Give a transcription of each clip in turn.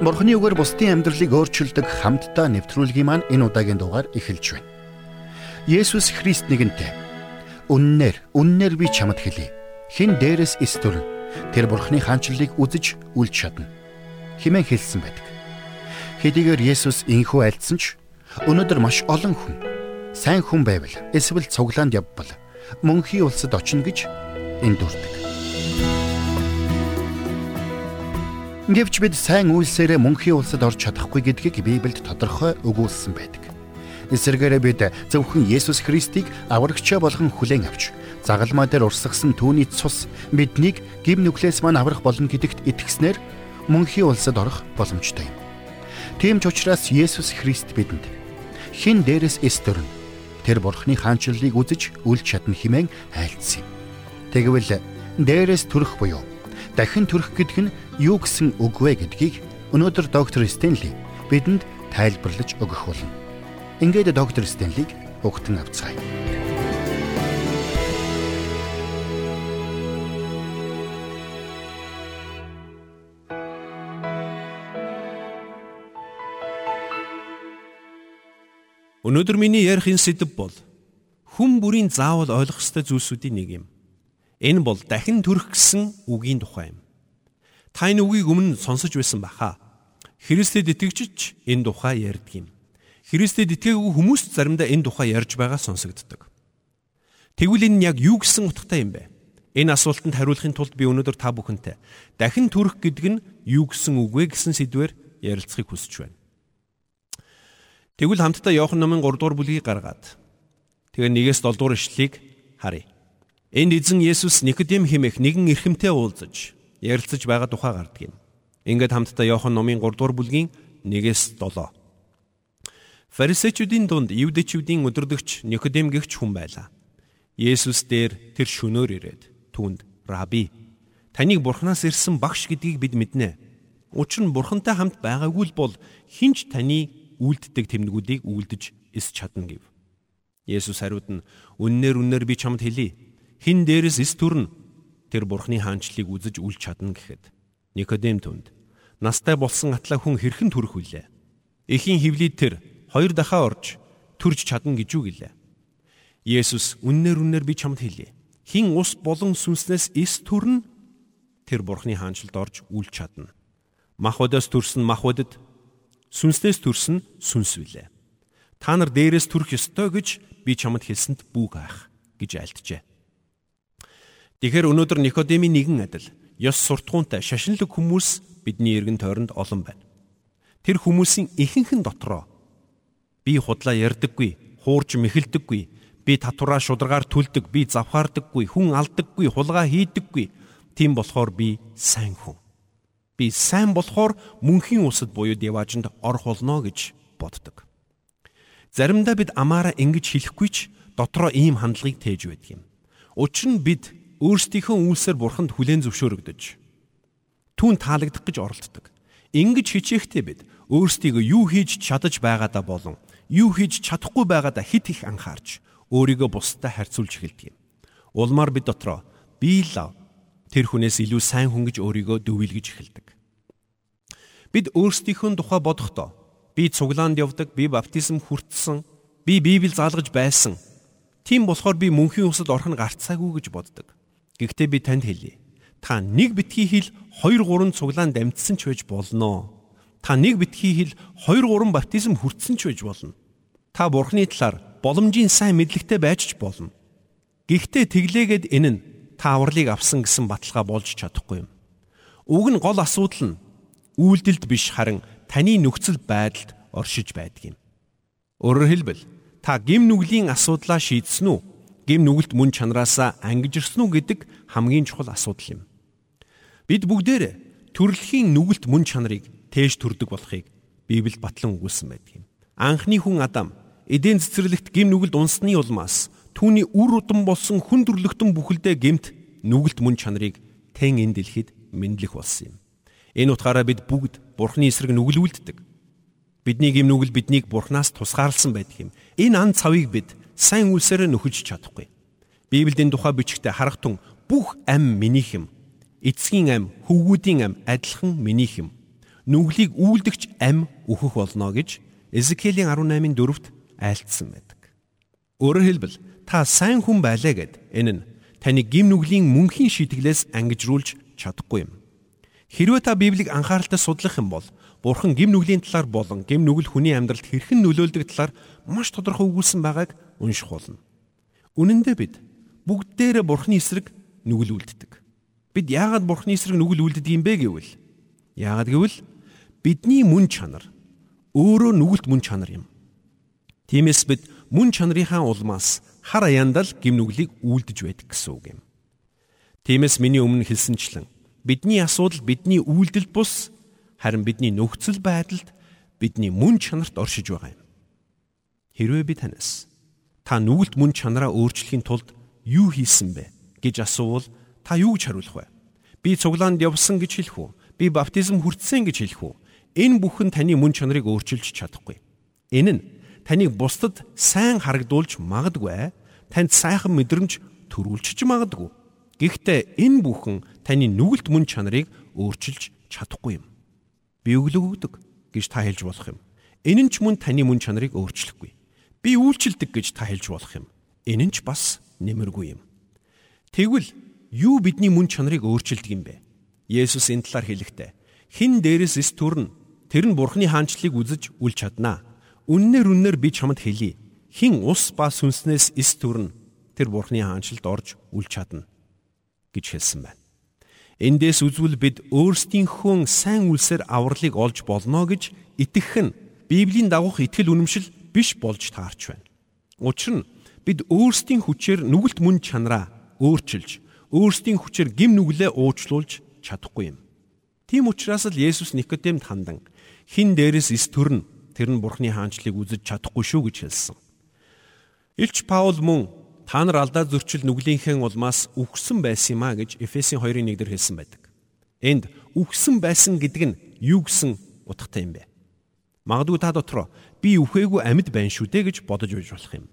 Бурхны үгээр бусдын амьдралыг өөрчилдөг хамтдаа нэвтрүүлгийн маань энэ удаагийн дугаар эхэлж байна. Есүс Христ нэгэнтэй. Үннээр, үннээр би чамд хэлье. Хин дээрээс эс төрн тэр Бурхны хаанчлалыг үзэж үлж чадна. Химэн хэлсэн байдаг. Хэдийгээр Есүс инхүү альцсан ч өнөөдөр маш олон хүн сайн хүн байвал эсвэл цуглаанд явбал мөнхийн улсад очино гэж эндүрдэг. Гэвч бид сайн үйлсээрээ мөнхийн улсад орж чадахгүй гэдгийг Библиэд тодорхой өгүүлсэн байдаг. Эсвэргээрээ бид зөвхөн Есүс Христийг аврагчаа болгон хүлээн авч загалмаа дээр урсгасан түүний цус биднийг гим нүглээс маань аврах болно гэдэгт итгэснээр мөнхийн улсад орох боломжтой юм. Тийм ч учраас Есүс Христ бидэнд хин дээрээс эс төрн тэр бурхны хаанчлалыг үзэж үл чадна хэмээн айлцсан юм. Тэгвэл дээрээс төрөх буюу дахин төрөх гэдэг нь юу гэсэн үг вэ гэдгийг өнөөдөр доктор Стенли бидэнд тайлбарлаж өгөх болно. Ингээд доктор Стенлиг өгтөн авцгаая. Өнөөдөр миний ярих энэ сэдв бол хүн бүрийн заавал ойлгох ёстой зүйлсүүдийн нэг юм. Энэ бол дахин төрөх гэсэн үгийн тухай юм. Та энэ үгийг өмнө сонсож байсан баха. Христэд итгэжч энэ тухай ярьдаг юм. Христэд итгээгүй хүмүүс заримдаа энэ тухай ярьж байгаа сонсогддог. Тэгвэл энэ яг юу гэсэн утгатай юм бэ? Энэ асуултанд хариулахын тулд би өнөөдөр та бүхэнтэй дахин төрөх гэдэг нь юу гэсэн үг вэ гэсэн сэдвээр ярилцахыг хүсэж байна. Тэгвэл хамтдаа Иохан номын 3 дугаар бүлгийг гаргаад тэгээ 1-ээс 7 дугаар ишлэлийг харъя. Энд эзэн Есүс Никодим хэмээх нэгэн эрхэмтэй уулзаж ярилцаж байгаа тухай гардаг юм. Ингээд хамтдаа Иохан номын 3 дугаар бүлгийн 1-ээс 7. Фарисеучүүдийн дунд Евдэчүүдийн өдөрдөгч Никодим гихч хүн байлаа. Есүс дээр тэр шөнөөр ирээд түүнд "Раби, таныг Бурханаас ирсэн багш гэдгийг бид мэднэ. Учир нь Бурхантай хамт байгаагүй л бол хинч таны үлддэг тэмнэгүүдийг үлдэж эс чадна" гэв. Есүс хариуд нь "Үннээр үннээр би чамд хэлье хин дээрээс эс төрн тэр бурхны хаанчлыг үзэж үл чадна гэхэд. Никодем түнд настай болсон атлаа хүн хэрхэн төрөх вүлээ эхийн хөвлөд тэр хоёр дахаа орж төрж чадна гэж юу гэлээ? Есүс үннээр үннээр би чамд хэлье хин ус болон сүнснээс эс төрн тэр бурхны хаанчлалд орж үл чадна. Махбодоос төрсөн махбодод сүнснээс төрсөн сүнс вүлээ та нар дээрээс төрөх ёстой гэж би чамд хэлсэнд бүү хаах гэж альджээ Тэгэхээр өнөөдөр Никодемийн нэгэн адил ёс суртахуунтай шашинлаг хүмүүс бидний эргэн тойронд олон байна. Тэр хүмүүсийн ихэнхэн дотроо би худлаа ярьдаггүй, хуурж мэхэлдэггүй, би татвараа шударгаар түлдэг, би завхаардаггүй, хүн алдаггүй, хулгай хийдэггүй. Тийм болохоор би сайн хүн. Би сайн болохоор мөнхийн усад буюу деважинд орох болно гэж боддог. Заримдаа бид амаараа ингэж хэлэхгүй ч дотроо ийм хандлагыг тээж байдаг юм. Учир нь бид өөрсдийнхөө үйлсээр бурханд хүлээн зөвшөөрөгдөж түүн таалагдах гэж оролддог. Ингэж хичээхдээ бид өөрсдийгөө юу хийж чадаж байгаадаа болон юу хийж чадахгүй байгаадаа хит их анхаарч өөрийгөө бусдад харьцуулж эхэлдэг юм. Улмаар бид дотроо би лав тэр хүнээс илүү сайн хүн гэж өөрийгөө дүвэлгэж эхэлдэг. Бид өөрсдийнхөө тухай бодохдоо би цуглаанд явдаг, би баптизм хүртсэн, би Библи заалгаж байсан. Тийм болохоор би мөнхийн усад орох нь гарцаагүй гэж боддог. Гэхдээ би танд хэлье. Та нэг битгий хил 2 3 цуглаан дамжсан ч байж болно. Та нэг битгий хил 2 3 баптизм хүртсэн ч байж болно. Та бурхны талаар боломжийн сайн мэдлэгтэй байж ч болно. Гэхдээ тэглээгээд энэ нь та авралыг авсан гэсэн баталгаа болж чадахгүй юм. Уг нь гол асуудал нь үйлдэлд биш харин таны нөхцөл байдалд оршиж байдаг юм. Өөрөөр хэлбэл та гим нүглийн асуудлаа шийдсэн үү? Гим нүгэлт мөн чанараасаа ангижирсан уу гэдэг хамгийн чухал асуудал юм. Бид бүгдээр төрөлхийн нүгэлт мөн чанарыг тээж төрдөг болохыг Библиэд батлан өгүүлсэн байдаг юм. Анхны хүн Адам эдийн цэцэрлэгт гим нүгэлд унсны улмаас түүний үр удам болсон хүн төрлөختөн бүхэлдээ гемт нүгэлт мөн чанарыг тэн энэ дэлхийд мэдлэх болсон юм. Энэ утгаараа бид бүгд Бурхны эсрэг нүгэлүүлддэг. Бидний гим нүгэл биднийг Бурханаас тусгаарлсан байдаг юм. Энэ ан цавыг бид сайн үлсээрээ нөхөж чадахгүй. Библиэд энэ тухай бичгтээ харахтун бүх ам минийх юм. Эцгийн ам, хөвгүүдийн ам адилхан минийх юм. нүглийг үйлдэгч ам өөхөх болно гэж Эзекиэлийн 18-ын 4-т айлтсан байдаг. Өөрөөр хэлбэл та сайн хүн байлаа гэд энэ нь таны гим нүглийн мөнхийн шийтгэлээс ангижруулж чадахгүй юм. Хэрвээ та Библийг анхааралтай судлах юм бол Бурхан гим нүглийн талаар болон гим нүгэл хүний амьдралд хэрхэн нөлөөлдөг талаар маш тодорхой өгүүлсэн байгааг унших болно. Үнэн дээр бид бүгдээрээ Бурханы эсрэг нүгэл үлддэг. Бид яагаад Бурханы эсрэг нүгэл үлддэг юм бэ гэвэл яагаад гэвэл бидний мөн чанар өөрөө нүгэлт мөн чанар юм. Тиймээс бид мөн чанарынхаа улмаас хар аяндал гимнүглийг үлдэж байдаг гэсэн үг юм. Тиймээс миний өмнө хэлсэнчлэн бидний асуудал бидний үйлдэлд бус харин бидний нөхцөл байдалд бидний мөн чанарт оршиж байгаа юм. Хэрвээ би танаас та нүгэлт мөн чанараа өөрчлөхийн тулд юу хийсэн бэ гэж асуувал та юу гэж хариулах вэ? Би цуглаанд явсан гэж хэлэх үү? Би баптизм хүртсэн гэж хэлэх үү? Энэ бүхэн таны мөн чанарыг өөрчилж чадахгүй. Энэ нь таныг бусдад сайн харагдуулж магадгүй, танд сайхан мэдрэмж төрүүлчих магадгүй. Гэхдээ энэ бүхэн таны нүгэлт мөн чанарыг өөрчилж чадахгүй юм. Би өглөг өгдөг гэж та хэлж болох юм. Энэ нь ч мөн таны мөн чанарыг өөрчлөхгүй. Би үйлчлдэг гэж та хэлж болох юм. Энэ нь ч бас нэмэргүй юм. Тэгвэл юу бидний мөн чанарыг өөрчилдөг юм бэ? Есүс энэ талаар хэлэхдээ хин дээрээс эс төрн тэр нь бурхны хаанчлалыг үзэж үл чаднаа. Үннээр үннээр би чамд хэлье. Хин ус ба сүнснээс эс төрн тэр бурхны хаанчлалд орж үл чадна гэж хэлсэн байна. Эндээс үзвэл бид өөрсдийнхөө сайн үлсээр авралыг олж болно гэж итгэх нь Библийн дагуух итгэл үнэмшил биш болж таарч байна. Учир нь бид өөрсдийн хүчээр нүгэлт мөн чанараа өөрчилж, өөрсдийн хүчээр гим нүглээ уучлуулж чадахгүй юм. Тийм учраас л Есүс Никодемд хандан хин дээрээс эс төрн тэр нь бурхны хаанчлыг үзэж чадахгүй шүү гэж хэлсэн. Илч Паул мөн та нар алдаа зөрчил нүглийнхээ улмаас үхсэн байсан юм а гэж Эфесийн 2-ын 1-дэр хэлсэн байдаг. Энд үхсэн байсан гэдэг нь юу гэсэн утгатай юм бэ? Магадгүй та дотор би үхээгүй амьд байна шүү дээ гэж бодож байж болох юм.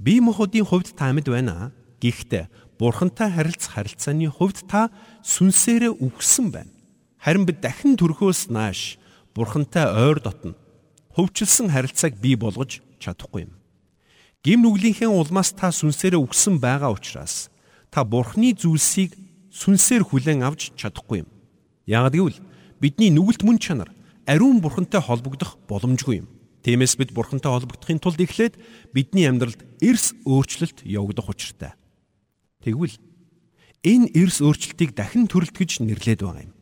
Би моходын хувьд та амьд байна. Гэхдээ бурхантай харилцах харилцааны хувьд та сүнсээрээ үхсэн байна. Харин бид дахин төрхөөс нааш бурхантай ойр дотно хөвчлсөн харилцааг бий болгож чадахгүй юм. Гим нүглийнхээ улмаас та сүнсээрээ үгсэн байгаа учраас та бурхны зүйлсийг сүнсээр хүлээн авч чадахгүй юм. Яг гэвэл бидний нүгэлт мөн чанар ариун бурхантай холбогдох боломжгүй юм. Тиймээс бид бурхантай холбогдохын тулд эхлээд бидний амьдралд эрс өөрчлөлт явагдах учиртай. Тэгвэл энэ эрс өөрчлөлтийг дахин төрөлтгөж нэрлээд байгаа юм.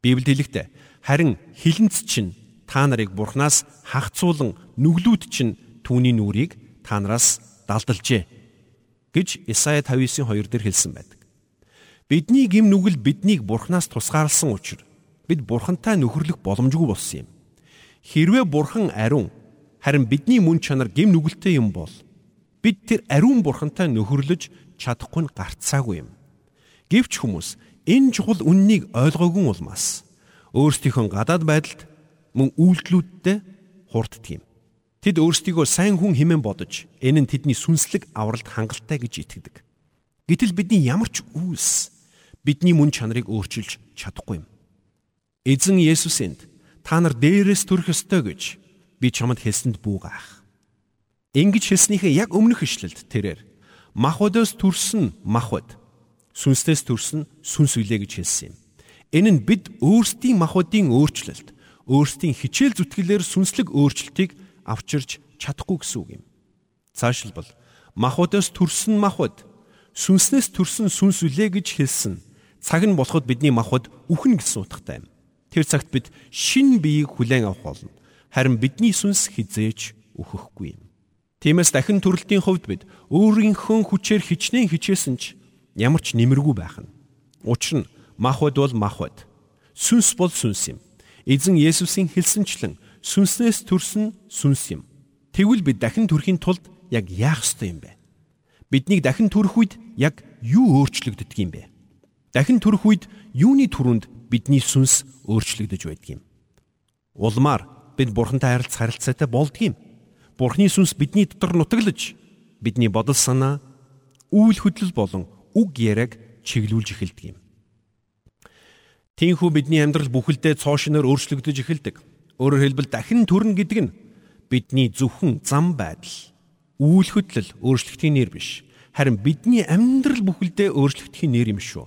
Библиэд хэлэхдээ Харин хилэнц чинь та нарыг бурхнаас хагцуулан нүглүүд чинь түүний нүрийг та нараас далдалжээ гэж Исая 59:2 дээр хэлсэн байдаг. Бидний гим нүгэл биднийг бурхнаас тусгаарлсан учраас бид бурхантай нөхөрлөх боломжгүй болсон юм. Хэрвээ бурхан ариун харин бидний мөн чанар гим нүгэлтэй юм бол бид тэр ариун бурхантай нөхөрлөж чадахгүй нь гарцаагүй юм. Гэвч хүмүүс энэ чухал үннийг ойлгоогүй улмаас өөрсдийнхөө гадаад байдалд мөн үйлдэлүүдтэй хурддаг юм. Тэд өөрсдийгөө сайн хүн хэмээн бодож энэ нь тэдний сүнслэг авралт хангалттай гэж итгэдэг. Гэтэл бидний ямар ч үйлс бидний мөн чанарыг өөрчилж чадахгүй юм. Эзэн Есүс энд та нар дээрээс төрөх ёстой гэж би чамд хэлсэнд бүүгаах. Ингэж хэлснийхээ яг өмнөх ишлэлд тэрээр махвадаас төрсөн махвад сүнснээс төрсөн сүнс үлээ гэж хэлсэн юм. Энэ нь бид өөрсдийн махбодын өөрчлөлт, өөрсдийн хичээл зүтгэлээр сүнслэг өөрчлөлтийг авчирч чадахгүй гэсэн үг юм. Цаашилбал махбодоос төрсөн махбод сүнснээс төрсөн сүнс үлээ гэж хэлсэн. Цаг нь болоход бидний махбод үхэн гэсэн утгатай юм. Тэр цагт бид шин биеийг хүлээн авах болно. Харин бидний сүнс хизээж үхэхгүй юм. Тиймээс дахин төрөлтийн хувьд бид өөрийнхөө хүчээр хичнээн хичээсэн ч ямар ч нэмэргүй байх нь. Учир нь Махвд бол махвд. Сүнс бол сүнс юм. Эзэн Есүсийн хэлсэнчлэн сүнснээс төрсөн сүнс юм. Тэгвэл бид дахин төрхийн тулд яг яах ёстой юм бэ? Биднийг дахин төрөх үед яг юу өөрчлөгддөг юм бэ? Дахин төрөх үед юуны түрүүнд бидний сүнс өөрчлөгдөж байдаг юм? Улмаар бид Бурхантай харилцах харилцаатай болдгийм. Бурхны сүнс бидний дотор нутаглаж бидний бодол санаа, үйл хөдлөл болон үг яриаг чиглүүлж эхэлдэг юм. Тиймээс бидний амьдрал бүхэлдээ цоошиноор өөрчлөгдөж эхэлдэг. Өөрөөр хэлбэл дахин төрнө гэдэг нь бидний зөвхөн зам байдал, үйл хөдлөл өөрчлөгдөхийн нэр биш. Харин бидний амьдрал бүхэлдээ өөрчлөгдөхийн нэр юм шүү.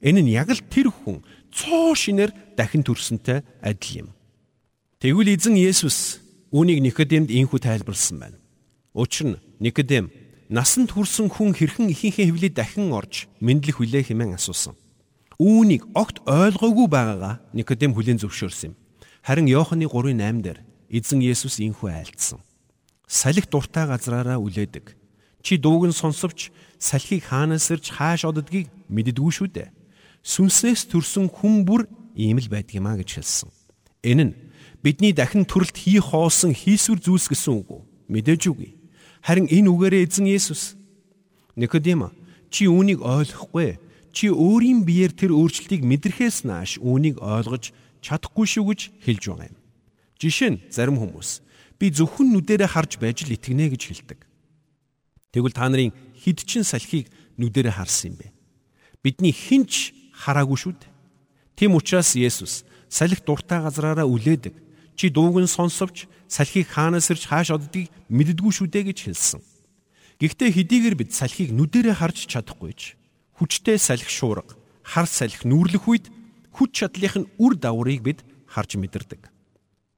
Энэ нь яг л тэр хүн цоо шинээр дахин төрсөнтэй адил юм. Тэгвэл эзэн Есүс үүнийг Никодемд инхүү тайлбарлсан байна. Учир нь Никодем насанд хүрсэн хүн хэрхэн ихийнхээ хөвлөд дахин орж мэдлэх хүлээ хэмээн асуусан. Үүнийг огт ойлгоогүй байгаагаа Никодем хүлээн зөвшөөрсөн юм. Харин Иоханны 3:8 дээр эзэн Есүс инхүү айлдсан. Салхи дуртай газраараа үлээдэг. Чи дууг нь сонсовч салхийг хаанаас ирж хааш оддгийг мэддэггүй шүү дээ сүнснээс төрсөн хүн бүр ийм л байдгиймаа гэж хэлсэн. Энэ нь бидний дахин төрөлт хий хоосон хийсвэр зүйлс гэсэн үг үү? Мэдээж үгүй. Харин энэ үгээрээ эзэн Есүс Никодим чи үүнийг ойлгохгүй. Чи өөрийн биеэр тэр өөрчлөлтийг мэдрэхээс нааш үүнийг ойлгож чадахгүй шүү гэж хэлж байгаа юм. Жишээ нь зарим хүмүүс би зөвхөн нүдэрэ харж байж л итгэнэ гэж хэлдэг. Тэгвэл та нарын хэд чин салхийг нүдэрэ харсан юм бэ? Бидний хинч хараагүй шүү дээ. Тийм учраас Есүс салхи дуртай газраараа үлээдэг. Чи дууг нь сонсовч салхийг хаанаас ирж хааш оддгийг мэддэггүй шүү дээ гэж хэлсэн. Гэхдээ хэдийгээр бид салхийг нүдэрээ харж чадахгүйч хүчтэй салхи шуурга, хар салхи нүүрлэх үед хүч чадлын үр дагаврыг бид харж мэдэрдэг.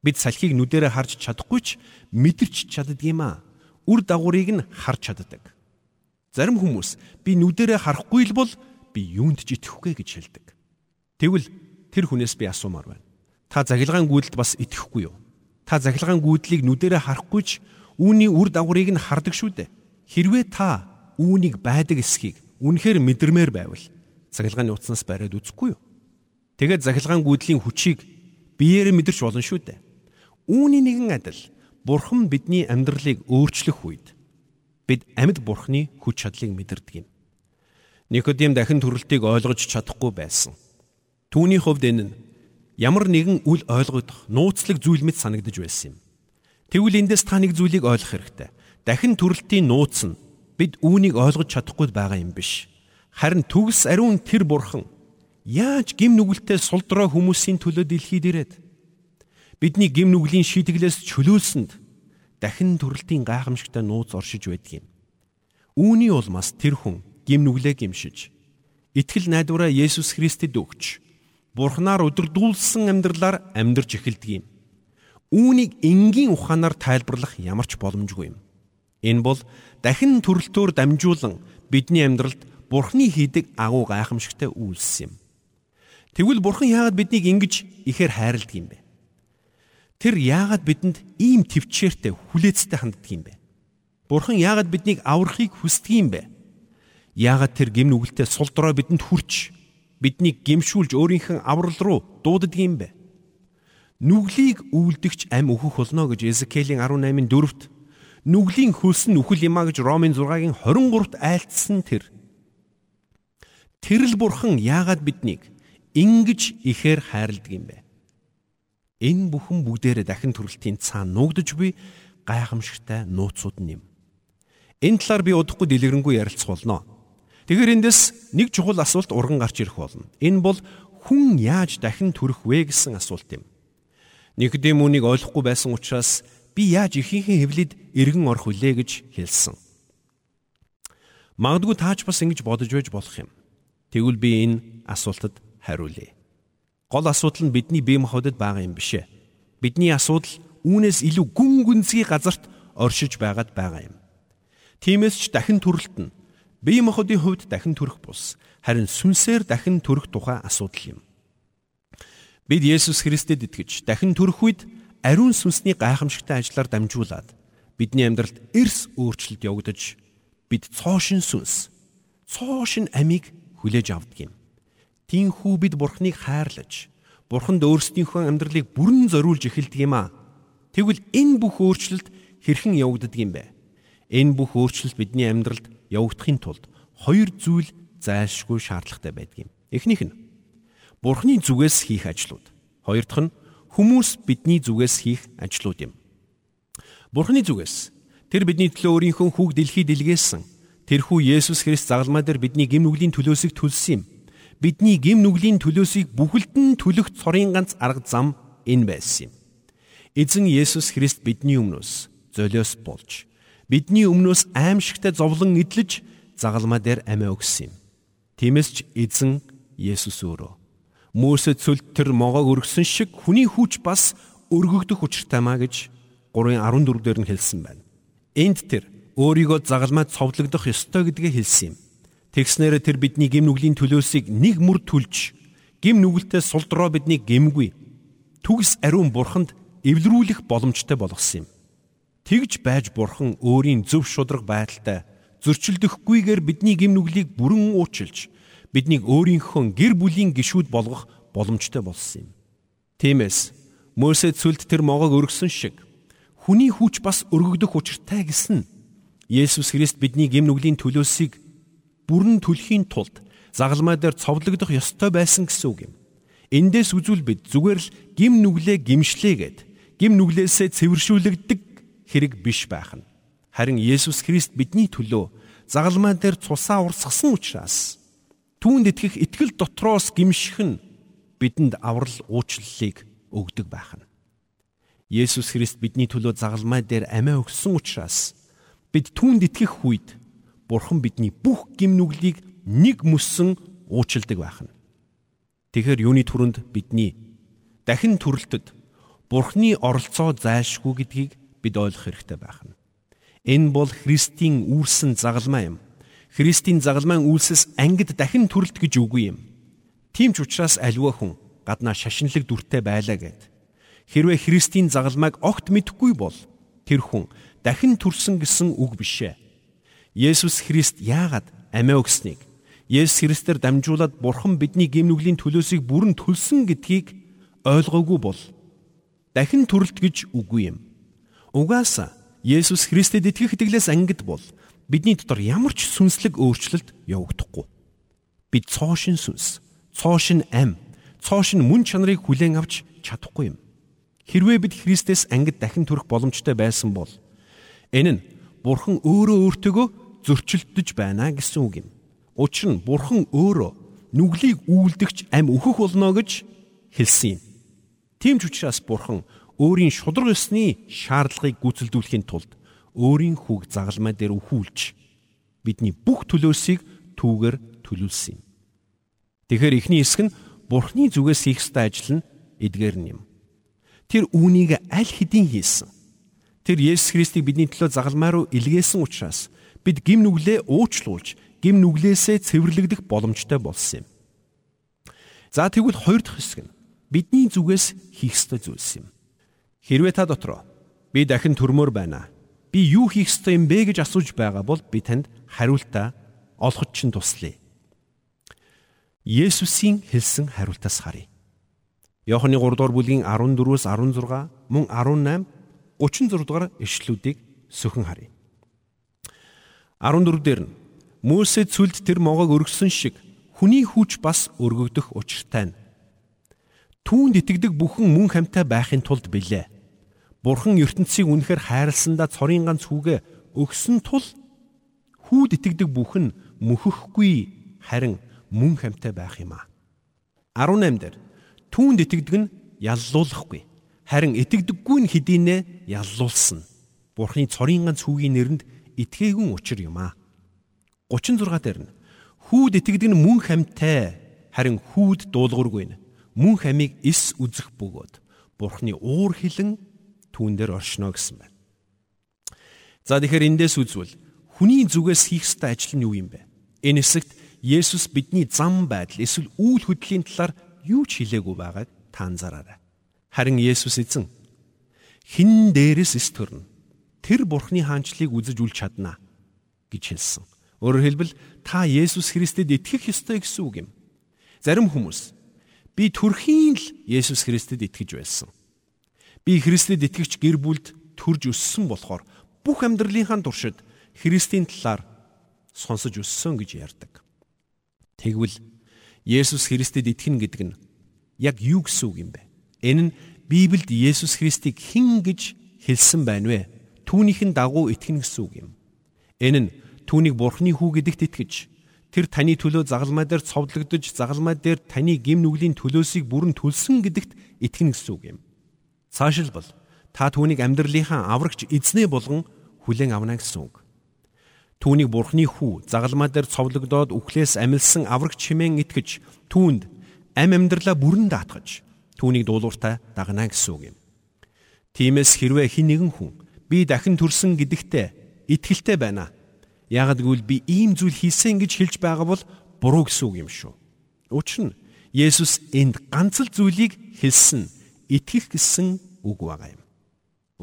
Бид салхийг нүдэрээ харж чадахгүйч мэдэрч чаддаг юм аа. Үр дагаврыг нь харж чаддаг. Зарим хүмүүс би нүдэрээ харахгүй л бол би юунд ч итгэхгүй гэж хэлдэг. Тэгвэл тэр хүнээс би асуумаар байна. Та загилгаан гүйдэлд бас итгэхгүй юу? Та загилгаан гүйдлийг нүдэрэ харахгүйч үүний үр дагаврыг нь хардаг шүү дээ. Хэрвээ та үүнийг байдаг эсхийг үнэхээр мэдэрмээр байвал загилгааны утаснаас бариад үзэхгүй юу? Тэгээд загилгаан гүйдлийн хүчийг биеэр мэдэрч болно шүү дээ. Үүний нэгэн адил Бурхан бидний амьдралыг өөрчлөх үед бид амьд Бурханы хүч чадлыг мэдэрдэг юм. Никодим дахин төрөлтийг ойлгож чадахгүй байсан. Түүний хувьд энэ нь ямар нэгэн үл ойлгогдох нууцлаг зүйл мэт санагдаж байсан юм. Тэгвэл эндээс та нэг зүйлийг ойлгох хэрэгтэй. Дахин төрөлтийн нууц нь бид үүнийг ойлгож чадахгүй байгаа юм биш. Харин төгс ариун тэр бурхан яаж гим нүгэлтэй сулдраа хүмүүсийн төлөө дэлхийд ирээд бидний гим нүглийн шийтгэлээс чөлөөлсөнд дахин төрөлтийн гайхамшигтай нууц оршиж байдаг юм. Үүний улмаас тэр хүн гим нүглээ гимшиж итгэл найдвараа Есүс Христэд өгч Бурхнаар өдөрдүүлсэн амьдралаар амьдарч эхэлдэг юм. Үүнийг энгийн ухаанаар тайлбарлах ямар ч боломжгүй юм. Энэ бол дахин төрөлтөөр дамжуулан бидний амьдралд Бурхны хийдэг агуу гайхамшигтай үйлс юм. Тэгвэл Бурхан яагаад биднийг ингэж ихээр хайрладаг юм бэ? Тэр яагаад бидэнд ийм төвчээртэй хүлээцтэй ханддаг юм бэ? Бурхан яагаад биднийг аврахыг хүсдэг юм бэ? Яагаад тэр гим нүгэлтэй сул дорой бидэнд хүрч биднийг гимшүүлж өөрийнх нь аврал руу дууддаг юм бэ? Нүглийг үйлдэгч ам өөхөх болно гэж Эзекелийн 18-ын 4-т нүглийн хөлс нь үхэл юмаа гэж Ромын 6-гийн 23-т айлтсан тэр. Тэрл бурхан яагаад биднийг ингэж ихээр хайрладаг юм бэ? Энэ бүхэн бүгдээрээ дахин төрөлтийн цаана нуугдж буй гайхамшигтай нууцуд нь юм. Энэ талаар би удахгүй дэлгэрэнгүй ярилцах болно. Тэгэхээр эндээс нэг чухал асуулт урган гарч ирэх болно. Энэ бол хүн яаж дахин төрөх вэ гэсэн асуулт юм. Никодим үүнийг ойлгохгүй байсан учраас би яаж ихийнхээ хэвлэлд эргэн орох вүлээ гэж хэлсэн. Магадгүй таач бас ингэж бодож байж болох юм. Тэгвэл би энэ асуултад хариулъя. Гол асуудал нь бидний бие махбодод байгаа юм бишээ. Бидний асуудал үүнээс илүү гүн гүнзгий газарт оршиж байгаад байгаа юм. Тиймээс ч дахин төрөлт нь Бие махбодын хувьд дахин төрөх бус харин сүнсээр дахин төрөх тухай асуудал юм. Бид Есүс Христэд итгэж дахин төрөх үед ариун сүнсний гайхамшигтай ажлаар дамжуулаад бидний амьдралд эрс өөрчлөлт явагдаж бид цоошин сүнс, цоошин амийг хүлээж авдаг юм. Тинхүү бид Бурхныг хайрлаж, Бурханд өөрсдийнхөө амьдралыг бүрэн зориулж эхэлдэг юм аа. Тэгвэл энэ бүх өөрчлөлт хэрхэн явагддаг юм бэ? Энэ бүх өөрчлөлт бидний амьдралд явагдахын тулд хоёр зүйл зайлшгүй шаардлагатай байдаг юм. Эхнийх нь Бурхны зүгээс хийх ажлууд. Хоёр дахь нь хүмүүс бидний зүгээс хийх ажлууд юм. Бурхны зүгээс тэр бидний төлөө өөрийнхөө хүүг дэлхийд илгээсэн. Тэрхүү Есүс Христ загалмай дээр бидний гэм нүглийн төлөөсийг төлсөн юм. Бидний гим нүглийн төлөөсийг бүхэлдэн төлөх цорын ганц арга зам энэ байсан юм. Эзэн Есүс Христ бидний өмнөөс золиос болж бидний өмнөөс аимшигтай зовлон эдлэж загалмаа дээр амиа өгсөн юм. Тиймээс ч эзэн Есүс өөрөө Мөсөд сүлд тэр могоог өргөсөн шиг хүний хүч бас өргөгдөх учиртай маа гэж 3:14 дээр нь хэлсэн байна. Энд тэр өөрийгөө загалмайд цовдлогдох ёстой гэдгээ хэлсэн юм. Тэгснээр тэр бидний гим нүглийн төлөөсийг нэг мөр түлж гим нүгэлтэй сулдроо бидний гимгүй түгс ариун бурханд эвлэрүүлэх боломжтой болгосон юм. Тэгж байж бурхан өөрийн зөв шудраг байдалтай зөрчилдөхгүйгээр бидний гим нүглийг бүрэн уучилж биднийг өөрийнхөө гэр бүлийн гишүүд болгох боломжтой болсон юм. Тиймээс Мөсед сүлд тэр могоог өргөсөн шиг хүний хүч бас өргөгдөх учиртай гэсэн Есүс Христ бидний гим нүглийн төлөөсийг бүрэн түлхийн тулд загалмай дээр цовдлогдох ёстой байсан гэсэн үг юм. Эндээс үзвэл бид зүгээр л гим нүглээ гимшлээгээд гим нүглээсээ цэвэршүүлэгдэг хэрэг биш байх нь. Харин Есүс Христ бидний төлөө загалмай дээр цусаа урсгасан учраас түүнд итгэх итгэл дотроос гимших нь бидэнд аврал уучлалыг өгдөг байх нь. Есүс Христ бидний төлөө загалмай дээр амиа өгсөн учраас бид түүнд итгэх үед Бурхан бидний бүх гим нүглийг нэг мөссөн уучилдаг байх нь. Тэгэхээр юуны түрүүнд бидний дахин төрөлтөд Бурхны оролцоо зайлшгүй гэдгийг бид ойлгох хэрэгтэй байх нь. Энэ бол Христийн үүрсэн загалмай юм. Христийн загалмайн үйлсээс ангид дахин төрөлт гэж үгүй юм. Тийм ч учраас аливаа хүн гаднаа шашинлаг дүртэй байлаа гэд. Хэрвээ Христийн загалмайг огт мэдхгүй бол тэр хүн дахин төрсөн гэсэн үг бишээ. Есүс Христ яагаад амиа өгснийг Есүс Христээр дамжуулаад Бурхан бидний гимнүглийн төлөөсийг бүрэн төлсөн гэдгийг ойлгоогүй бол дахин төрөлт гэж үгүй юм. Угаасаа Есүс Христэд итгэх итгэлээс ангид бол бидний дотор ямар ч сүнслэг өөрчлөлт явагдахгүй. Бид цоошин сүнс, цоошин ам, цоошин мөн чанарыг хүлээн авч чадахгүй юм. Хэрвээ бид Христэс ангид дахин төрөх боломжтой байсан бол энэ нь Бурхан өөрөө өөртөөгөө зөрчилдөж байна гэсэн үг юм. Учир нь Бурхан өөрөө нүглийг үйлдэгч ам өөхөх болно гэж хэлсэн юм. Тийм ч учраас Бурхан өөрийн шудраг ёсны шаардлагыг гүйцэлдүүлэхийн тулд өөрийн хүүг загалмай дээр өхүүлж бидний бүх төлөөсийг түүгээр төлүүлсэн юм. Тэгэхээр эхний хэсэг нь Бурхны зүгээс хийх ёстой ажил нь эдгээр нь юм. Тэр үүнийг аль хэдийн хийсэн. Тэр Есүс Христийг бидний төлөө загалмай руу илгээсэн учраас бид гим нүглээ уучлуулж гим нүглээсээ цэвэрлэгдэх боломжтой болсон юм. За тэгвэл хоёр дахь хэсэг нь бидний зүгээс хийх ёстой зүйлс юм. Хэрвээ та дотроо би дахин төрмөр байна. Би юу хийх ёстой юм бэ гэж асууж байгаа бол би танд хариултаа олоход чинь туслая. Есүсийн хэлсэн хариултаас харъя. Иохны 3 дугаар бүлгийн 14-өөс 16 мөн 18 36 дугаар ишлүүдийг сөхөн харъя. 14 дээр нь Мөсед сүлд тэр могоог өргөсөн шиг хүний хүч бас өргөгдөх учиртай нь. Түүнд итгэдэг бүхэн мөн хамтаа байхын тулд билээ. Бурхан ертөнцийг үнэхээр хайрласандаа цорын ганц хүүгээ өгсөн тул хүүд итгэдэг бүхэн мөхөхгүй харин мөн хамтаа байх юм а. 18 дээр түүнд итгэдэг нь яллуулахгүй харин итгэдэггүй нь хэдийнэ яллуулсан. Бурхны цорын ганц хүүгийн нэрэнд итгээгүй учир юм а. 36 дээр нь хүүд итгэдэг нь мөн хамтай харин хүүд дуулуургүй нь мөн хамиг эс үзэх бөгөөд бурхны уур хилэн түүн дээр оршино гэсэн байна. За тэгэхээр эндээс үзвэл хүний зүгээс хийх ёстой ажил нь юу юм бэ? Энэ хэсэгт Есүс бидний зам байдал эсвэл үйл хөдлөлийн талаар юу ч хэлээгүй байгааг та анзаараарай. Харин Есүс эзэн хин дээрээс эс төрнө. Тэр бурхны хаанчлыг үзэж үл чадна гэж хэлсэн. Өөрөөр хэлбэл та Есүс Христэд итгэх ёстой гэсэн үг юм. Зарим хүмүүс би төрхийн л Есүс Христэд итгэж байсан. Би Христэд итгэгч гэр бүлд төрж өссөн болохоор бүх амьдралынхаа туршид Христийн талаар сонсож өссөн гэж ярьдаг. Тэгвэл Есүс Христэд итгэнэ гэдэг нь яг юу гэсэн үг юм бэ? Энэ нь Библиэд Есүс Христийг хэн гэж хэлсэн байна вэ? Түүнийхэн дагуу итгэнэ гэсэн үг юм. Энэ нь түүнийг Бурхны хүү гэдэгт итгэж тэр таны төлөө загалмай дээр цовдлогдож загалмай дээр таны гим нүглийн төлөөсийг бүрэн төлсөн гэдэгт итгэнэ гэсэн үг юм. Цаашилбал та түүнийг амьдралынхаа аврагч эзнээ болгон хүлээн авна гэсэн үг. Түүнийг бурхны хүү загалмай дээр цовдлогдоод үхлээс амилсан аврагч хэмээн итгэж түүнд ам амьдралаа бүрэн даатгаж түүнийг дуулууртаа дагнаа гэсэн үг юм. Тиймээс хэрвээ хэн нэгэн хүн би дахин төрсөн гэдэгтээ итгэлтэй байна. Ягд гэвэл би ийм зүйл хийсэн гэж хэлж байгаа бол буруу гэсэн үг юм шүү. Учир нь Есүс энд ганц л зүйлийг хэлсэн итгэх гэсэн үг байгаа юм.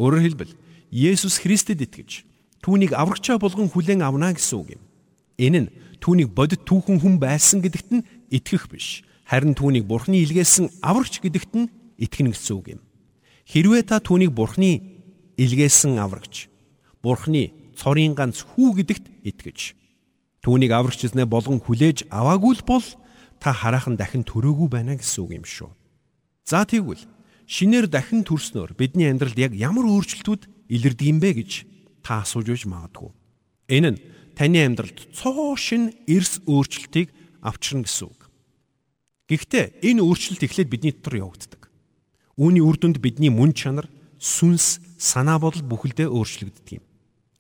Өөрөөр хэлбэл Есүс Христэд итгэж түүнийг аврагчаа болгон хүлээн авна гэсэн үг юм. Энэ нь түүнийг бодит түүхэн хүн байсан гэдэгт нь итгэх биш. Харин түүнийг Бурхны илгээсэн аврагч гэдэгт нь итгэнэ гэсэн үг юм. Хэрвээ та түүнийг Бурхны илгээсэн аврагч, Бурхны цорын ганц хүү гэдэгт итгэж түүнийг аврагч эзнээ болгон хүлээж аваагүй л бол та хараахан дахин төрөөгүй байна гэсэн үг юм шүү. За тэгвэл шинээр дахин төрснөөр бидний амьдралд яг ямар өөрчлөлтүүд илэрдэг юм бэ гэж та асууж байж магадгүй. Энэ нь таны амьдралд цоо шин эрс өөрчлөлтийг авчирна гэсэн үг. Гэхдээ энэ өөрчлөлт эхлээд бидний дотор явагддаг. Үүний үр дүнд бидний мөн чанар, сүнс, санаа бодол бүхэлдээ өөрчлөгддөг юм.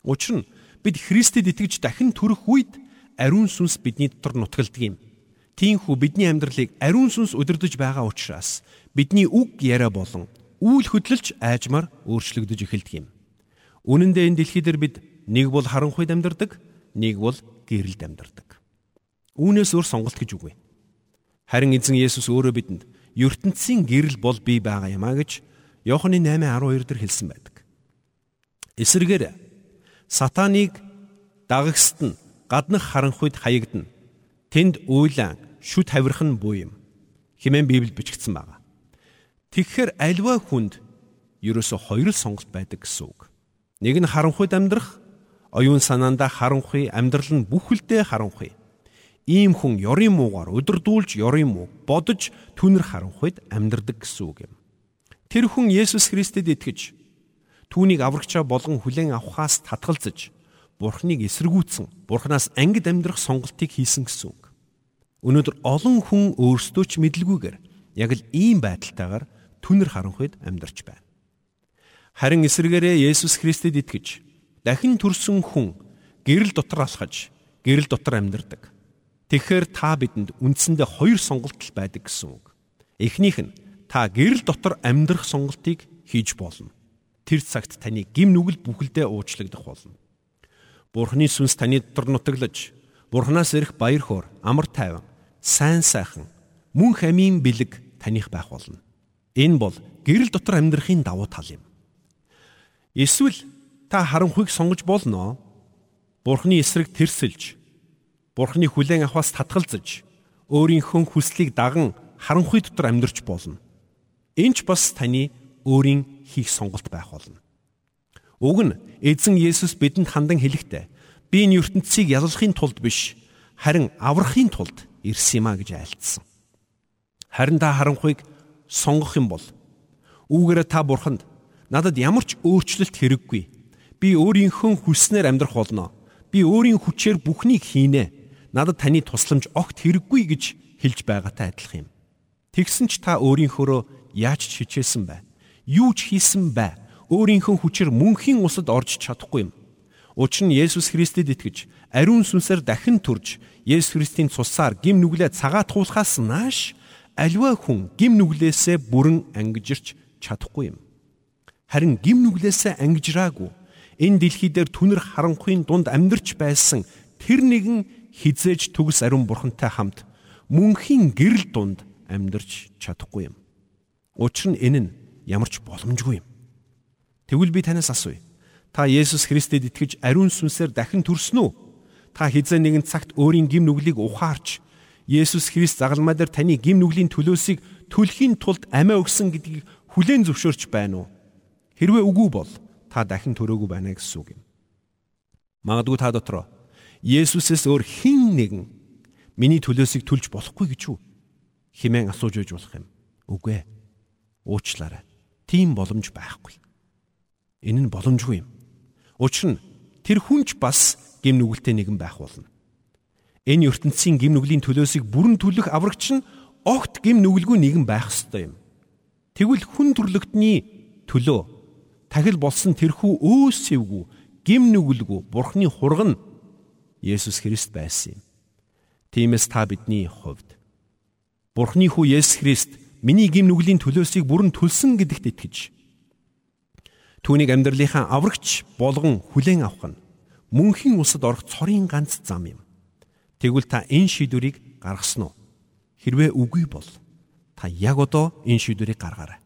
Учир нь бид Христэд итгэж дахин төрөх үед ариун сүнс бидний дотор нутгалдаг юм. Тиймээс бидний амьдралыг ариун сүнс удирдах байгаа учраас бидний үг яриа болон үйл хөдлөлч айжмаар өөрчлөгдөж эхэлдэг юм. Үнэн дээр энэ дэлхий дээр бид нэг бол харанхуйд амьдардаг, нэг бол гэрэлд амьдардаг. Үүнээс өөр сонголт гэж үгүй. Харин эзэн Есүс өөрөө бидэнд ертөнцийн гэрэл бол би байгаа юм а гэж Иохны 8:12 дээр хэлсэн байдаг. Эсвэргээр сатаныг дагагсд нь гаднах харанхуйд хаягдана. Тэнд уйлан шүд хавирах нь буу юм. Химэн Библиэд бичигдсэн байна. Тэгэхээр альва хүнд ерөөсө хоёр л сонголт байдаг гэсэн үг. Нэг нь харанхуйд амьдрах, оюун санаандаа харанхуй, амьдрал нь бүхэлдээ харанхуй ийм хүн ёрын муугаар өдөрдүүлж ёрын муу бодож түнэр харанхуйд амьдрдаг гэсэн үг юм. Тэр хүн Есүс Христэд итгэж түүнийг аврагчаа болгон хүлээн авахаас татгалзаж Бурхныг эсэргүүцсэн Бурханаас ангид амьдрах сонголтыг хийсэн гэсэн үг. Өнөөдөр олон хүн өөрсдөө ч мэдлгүйгээр яг л ийм байдалтайгаар түнэр харанхуйд амьдарч байна. Харин эсвэргээрээ Есүс Христэд итгэж дахин төрсөн хүн гэрэл дотор алхаж гэрэл дотор амьдардаг Тэгэхээр та бидэнд үндсэндээ хоёр сонголт байдаг гэсэн үг. Эхнийх нь та гэрэл дотор амьдрах сонголтыг хийж болно. Тэр цагт таны гим нүгэл бүхэлдээ уучлагдах болно. Бурхны сүнс таны дотор нутаглаж, Бурханаас ирэх баяр хөөр, амар тайван, сайн сайхан, мөн хамийн бэлэг таних байх болно. Энэ бол гэрэл дотор амьдрахын давуу тал юм. Эсвэл та харанхуйг сонгож болно. Бурхны эсрэг тэрсэлж Бурхны хүлээн авахаас татгалзаж өөрийнхөө хүслийг даган харанхуй дотор амьдрч болно. Энд ч бас таны өөрийн хийх сонголт байх болно. Уг нь эзэн Есүс бидэнд хандан хэлэхдээ би энэ ертөнцийг яллахын тулд биш харин аврахын тулд ирсэн юм а гэж айлтсан. Харин та харанхуйг сонгох юм бол үүгээрээ та бурханд надад ямар ч өөрчлөлт хэрэггүй. Би өөрийнхөө хүснээр амьдрах болно. Би өөрийн хүчээр бүхнийг хийнэ надад таны тусламж огт хэрэггүй гэж хэлж байгаатай адилхан юм. Тэгсэн ч та өөрийнхөө яаж ч хичээсэн бай. Юу ч хийсэн бай. Өөрийнхөө хүчээр мөнхийн усад орж чадахгүй юм. Учир нь Есүс Христэд итгэж ариун сүнсээр дахин төрж Есүс Христийн цусаар гим нүглээ цагаатгуулахаас нааш аливаа хүн гим нүглээсээ бүрэн ангижирч чадахгүй юм. Харин гим нүглээсээ ангижраагүй энэ дэлхий дээр түнэр харанхуйн дунд амьдарч байсан тэр нэгэн хизээж төгс ариун бурхантай хамт мөнхийн гэрэл дунд амьдарч чадахгүй юм. Учир нь энэ нь ямар ч боломжгүй юм. Тэгвэл би танаас асууя. Та Есүс Христэд итгэж ариун сүнсээр дахин төрсөн үү? Та хизээ нэгэн цагт өөрийн гим нүглийг ухаарч Есүс Христ загалмай дээр таны гим нүглийн төлөөсийг төлөхийн тулд амиа өгсөн гэдгийг хүлээн зөвшөөрч байна уу? Хэрвээ үгүй бол та дахин төрөөгүй байна гэсэн үг юм. Магадгүй та дотроо Есүсээс өөр хэн нэгэн миний төлөөсийг төлж болохгүй гэж үү? хэмээн асууж өгж болох юм. Үгүй ээ. Уучлаарай. Тийм боломж байхгүй. Энэ нь боломжгүй юм. Учир нь тэр хүнч бас гим нүгэлтэй нэгэн байх болно. Энэ ертөнцийн гим нүглийн төлөөсийг бүрэн төлөх аврагч нь огт гим нүгэлгүй нэгэн байх ёстой юм. Тэгвэл хүн төрлөختний төлөө тахил болсон тэрхүү өөсөвгүй гим нүгэлгүй бурхны хурган Есүс Христ байсан юм. Тиймээс та бидний хувьд Бурхны хүү Есүс Христ миний гим нүглийн төлөөсийг бүрэн төлсөн гэдэгт итгэж түүнийг амьдралынхаа аврагч болгон хүлээн авах нь мөнхийн усад орох цорын ганц зам юм. Тэгвэл та энэ шийдвэрийг гаргасан уу? Хэрвээ үгүй бол та яг одоо энэ шийдвэрийг гаргаарай.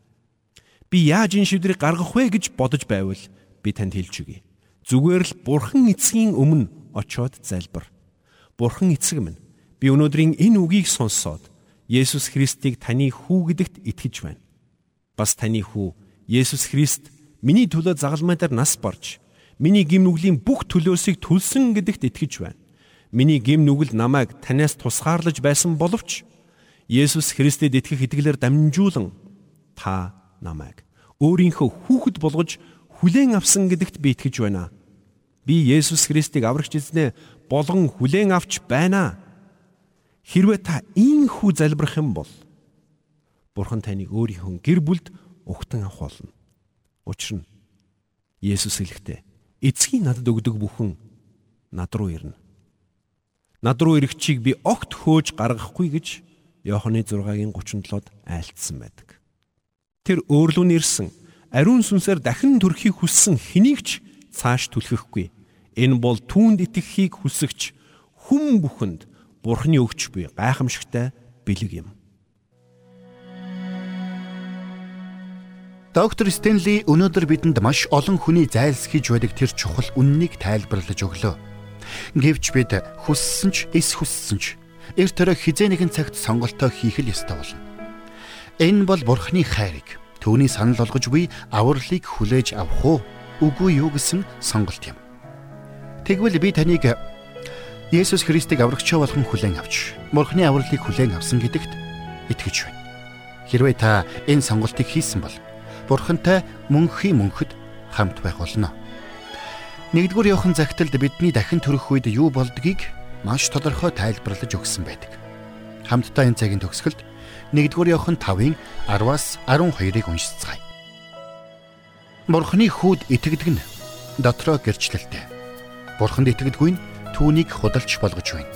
Би яаж энэ шийдвэрийг гаргах вэ гэж бодож байвал би танд хэлж өгье. Зүгээр л Бурхан эцгийн өмнө очиод залбир. Бурхан эцэг минь би өнөөдрийн энэ үгийг сонссоод Есүс Христийг таны хүү гэдэгт итгэж байна. Бас таны хүү Есүс Христ миний төлөө загалмай дээр нас барж миний гим нүглийн бүх төлөөсийг төлсөн гэдэгт итгэж байна. Миний гим нүгэл намайг танаас тусгаарлаж байсан боловч Есүс Христэд итгэх итгэлээр дамжуулан та намайг өөрийнхөө хүүхэд болгож хүлээн авсан гэдэгт би итгэж байна. Би Есүс Христийг аврагч эзнээ болгон хүлээн авч байна. Хэрвээ та ийм хүү залбирах юм бол Бурхан таныг өөрийнхөө гэр бүлд угтан авах болно. Учир нь Есүс хэлэхдээ эцгийн надад өгдөг бүхэн над руу ирнэ. Над руу ирэхчийг би огт хөөж гаргахгүй гэж Иоханы 6-гийн 37-д айлтсан байдаг. Тэр өөрлөв нэрсэн ариун сүнсээр дахин төрхийг хүссэн хэнийг ч цааш түлхэхгүй. Энэ бол түүнд итгэхийг хүсэгч хүм бүхэнд Бурхны өгч буй гайхамшигтай бэлэг юм. Доктор Стенли өнөөдөр бидэнд маш олон хүний зайлсхийж байдаг тэр чухал үннийг тайлбарлаж өглөө. Гэвч бид хүссэн ч эс хүссэн ч эрт төрө хизээ нэгэн цагт сонголтоо хийх л ёстой болно. Энэ бол Бурхны хайрыг түүний санал болгож буй авралыг хүлээж авах уу үгүй юу гэсэн сонголт юм. Тэгвэл би таныг Есүс Христийг аврагчаа болгон хүлээн авч Бурхны авралыг хүлээн авсан гэдэгт итгэж байна. Хэрвээ та энэ сонголтыг хийсэн бол Бурхантай мөнхийн мөнхөд хамт байх болно. Нэгдүгээр явахын загталд бидний дахин төрөх үед юу болдгийг маш тодорхой тайлбарлаж өгсөн байдаг. Хамтдаа энэ цагийн төгсгөлд нэгдүгээр явахын 5-ын 10-аас 12-ыг уншицгаая. Бурхны хүүд итгэдэг нь дотроо гэрчлэлтэй. Бурханд итгэдэггүй нь түүнийг худалч болгож байна.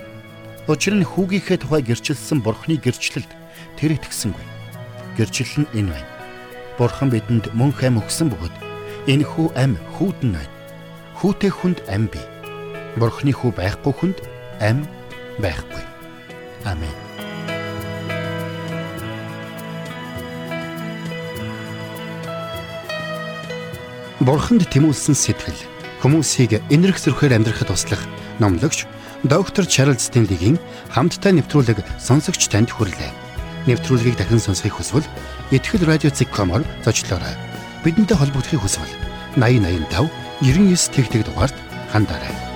Учир нь хүүгийнхээ тухай гэрчилсэн Бурхны гэрчлэлд тэр итгэсэнгүй. Гэрчлэл нь энэ байна Бурхан бидэнд мөнх ам өгсөн бөгөөд энэ хүү ам хүүдэн байна. Хүүтэй хүнд ам бий. Бурханы хүү байхгүй хүнд ам байхгүй. Амен. Бурханд тэмүүлсэн сэтгэл хүмүүсийг энэрх зөрхөөр амьдрахад туслах номлогч доктор Чарлз Стенлигийн хамттай нэвтрүүлэг сонсогч танд хүрэлээ нэвтрүүлгийг дахин сонсохыг хүсвэл ихтгэл радиоцик.com-оор зочлоорой. Бидэнтэй холбогдохыг хүсвэл 8085 99 тэгтэг дугаард хандаарай.